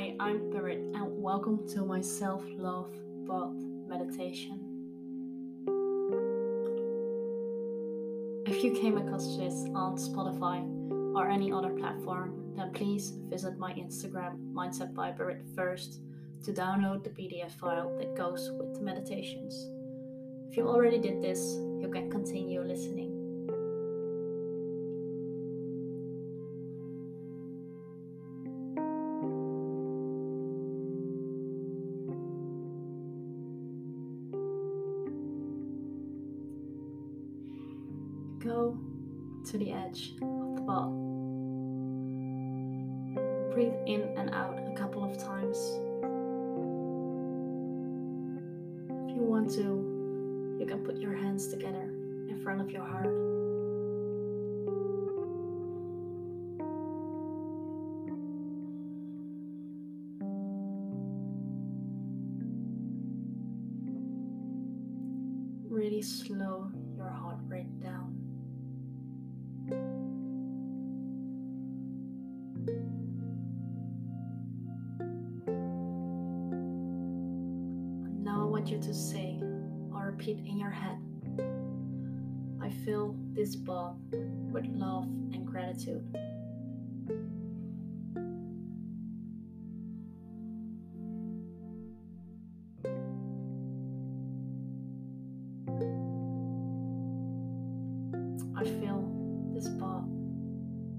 Hi, I'm Berit, and welcome to my self love bath meditation. If you came across this on Spotify or any other platform, then please visit my Instagram, Mindset by Berit, first to download the PDF file that goes with the meditations. If you already did this, you can continue listening. Go to the edge of the ball. Breathe in and out a couple of times. If you want to, you can put your hands together in front of your heart. Really slow to say or repeat in your head I fill this bath with love and gratitude. I fill this bath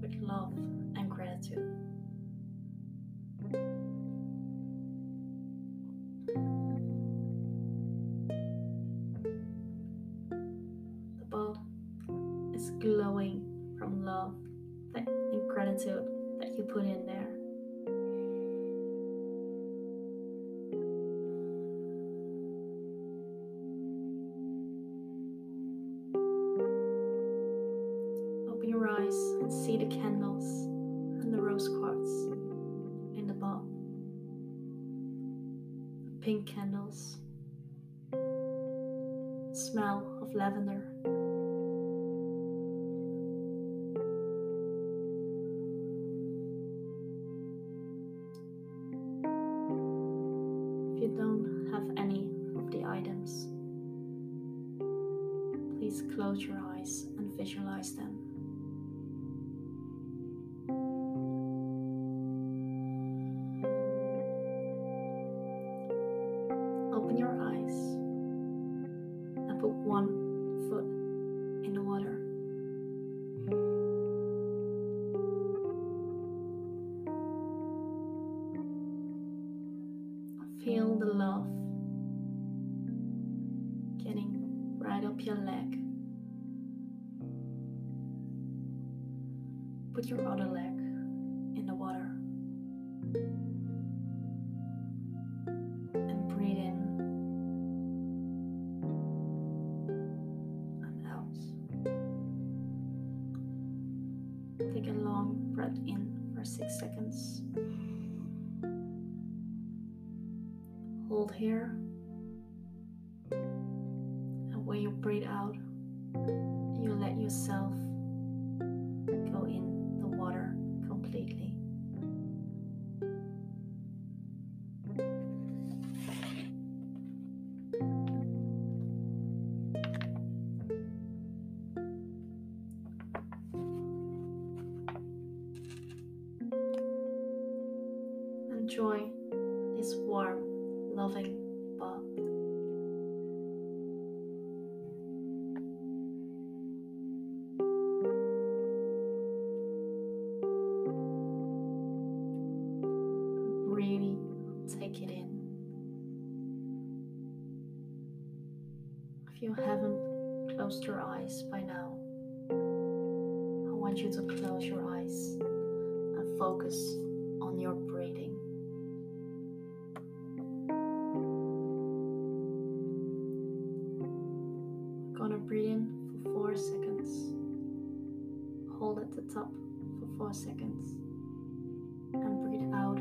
with love and gratitude. That you put in there. Open your eyes and see the candles and the rose quartz in the. The pink candles. Smell of lavender. Close your eyes and visualize them. Open your eyes and put one foot in the water. Feel the love getting right up your leg. Put your other leg in the water and breathe in and out. Take a long breath in for six seconds. Hold here. And when you breathe out, you let yourself Enjoy this warm, loving bath. Really take it in. If you haven't closed your eyes by now, I want you to close your eyes and focus on your breathing. the top for 4 seconds and breathe out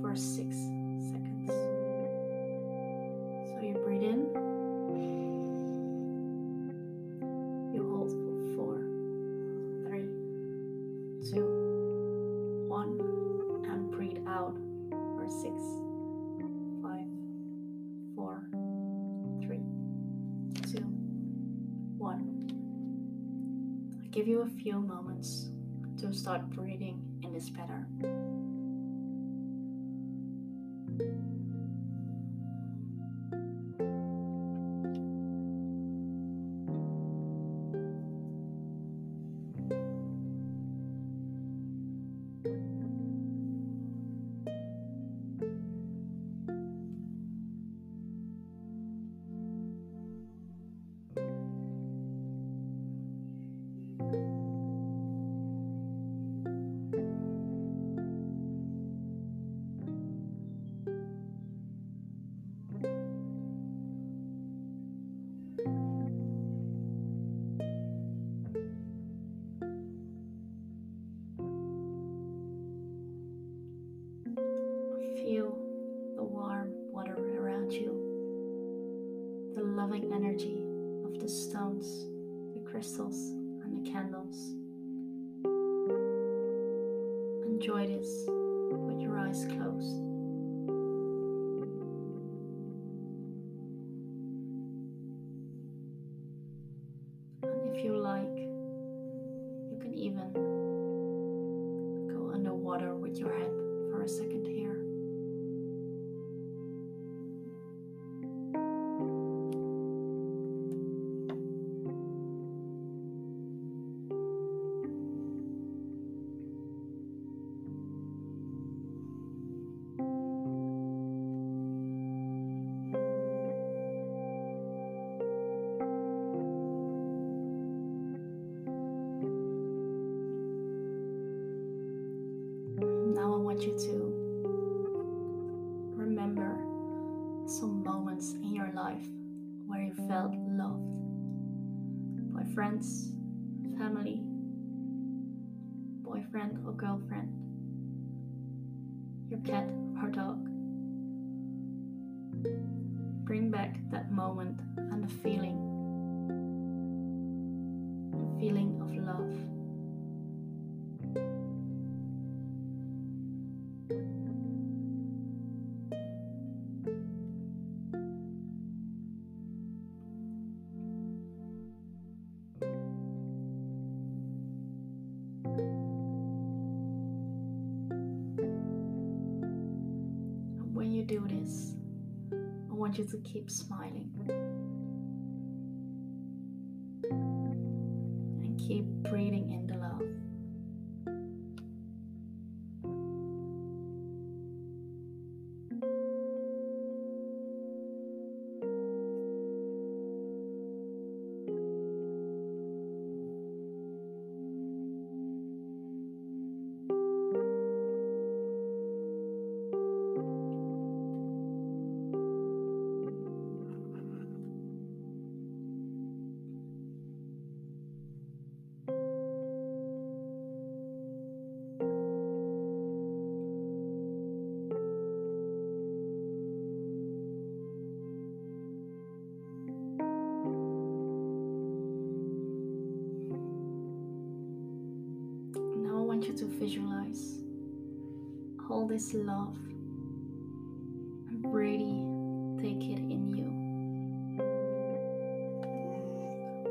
for 6 give you a few moments to start breathing in this pattern. Stones, the crystals, and the candles. Enjoy this with your eyes closed. Want you to remember some moments in your life where you felt loved by friends, family, boyfriend or girlfriend, your cat or dog. Bring back that moment and the feeling, the feeling of love. You do this, I want you to keep smiling. And keep breathing in visualize all this love and really take it in you.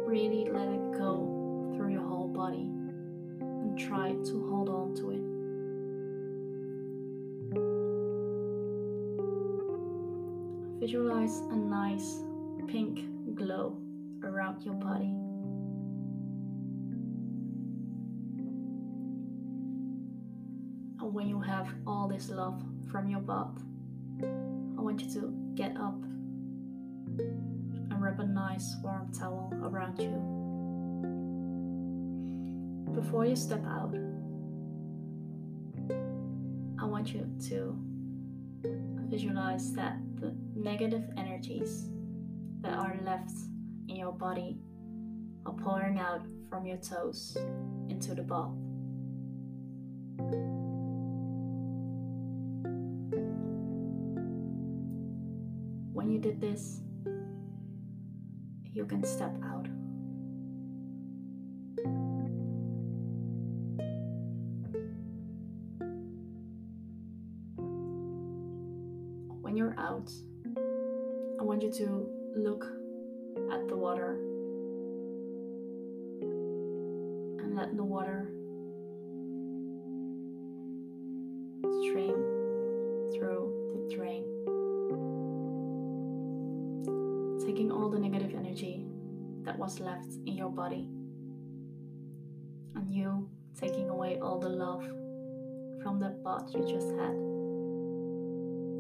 Really let it go through your whole body and try to hold on to it. Visualize a nice pink glow around your body. Have all this love from your bath, I want you to get up and wrap a nice warm towel around you. Before you step out, I want you to visualize that the negative energies that are left in your body are pouring out from your toes into the bath. When you did this, you can step out. when you're out, I want you to look at the water and let the water stream through the drain, taking all the negative energy that was left in your body, and you taking away all the love from that bath you just had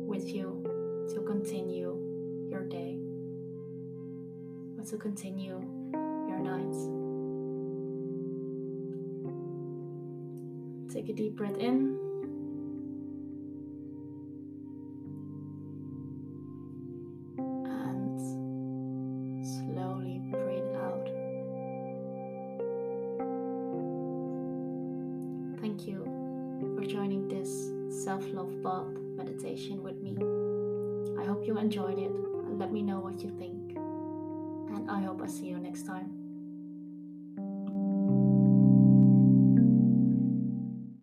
with you to continue your day or to continue your nights. Take a deep breath in. Love bath meditation with me. I hope you enjoyed it and let me know what you think. And I hope I see you next time.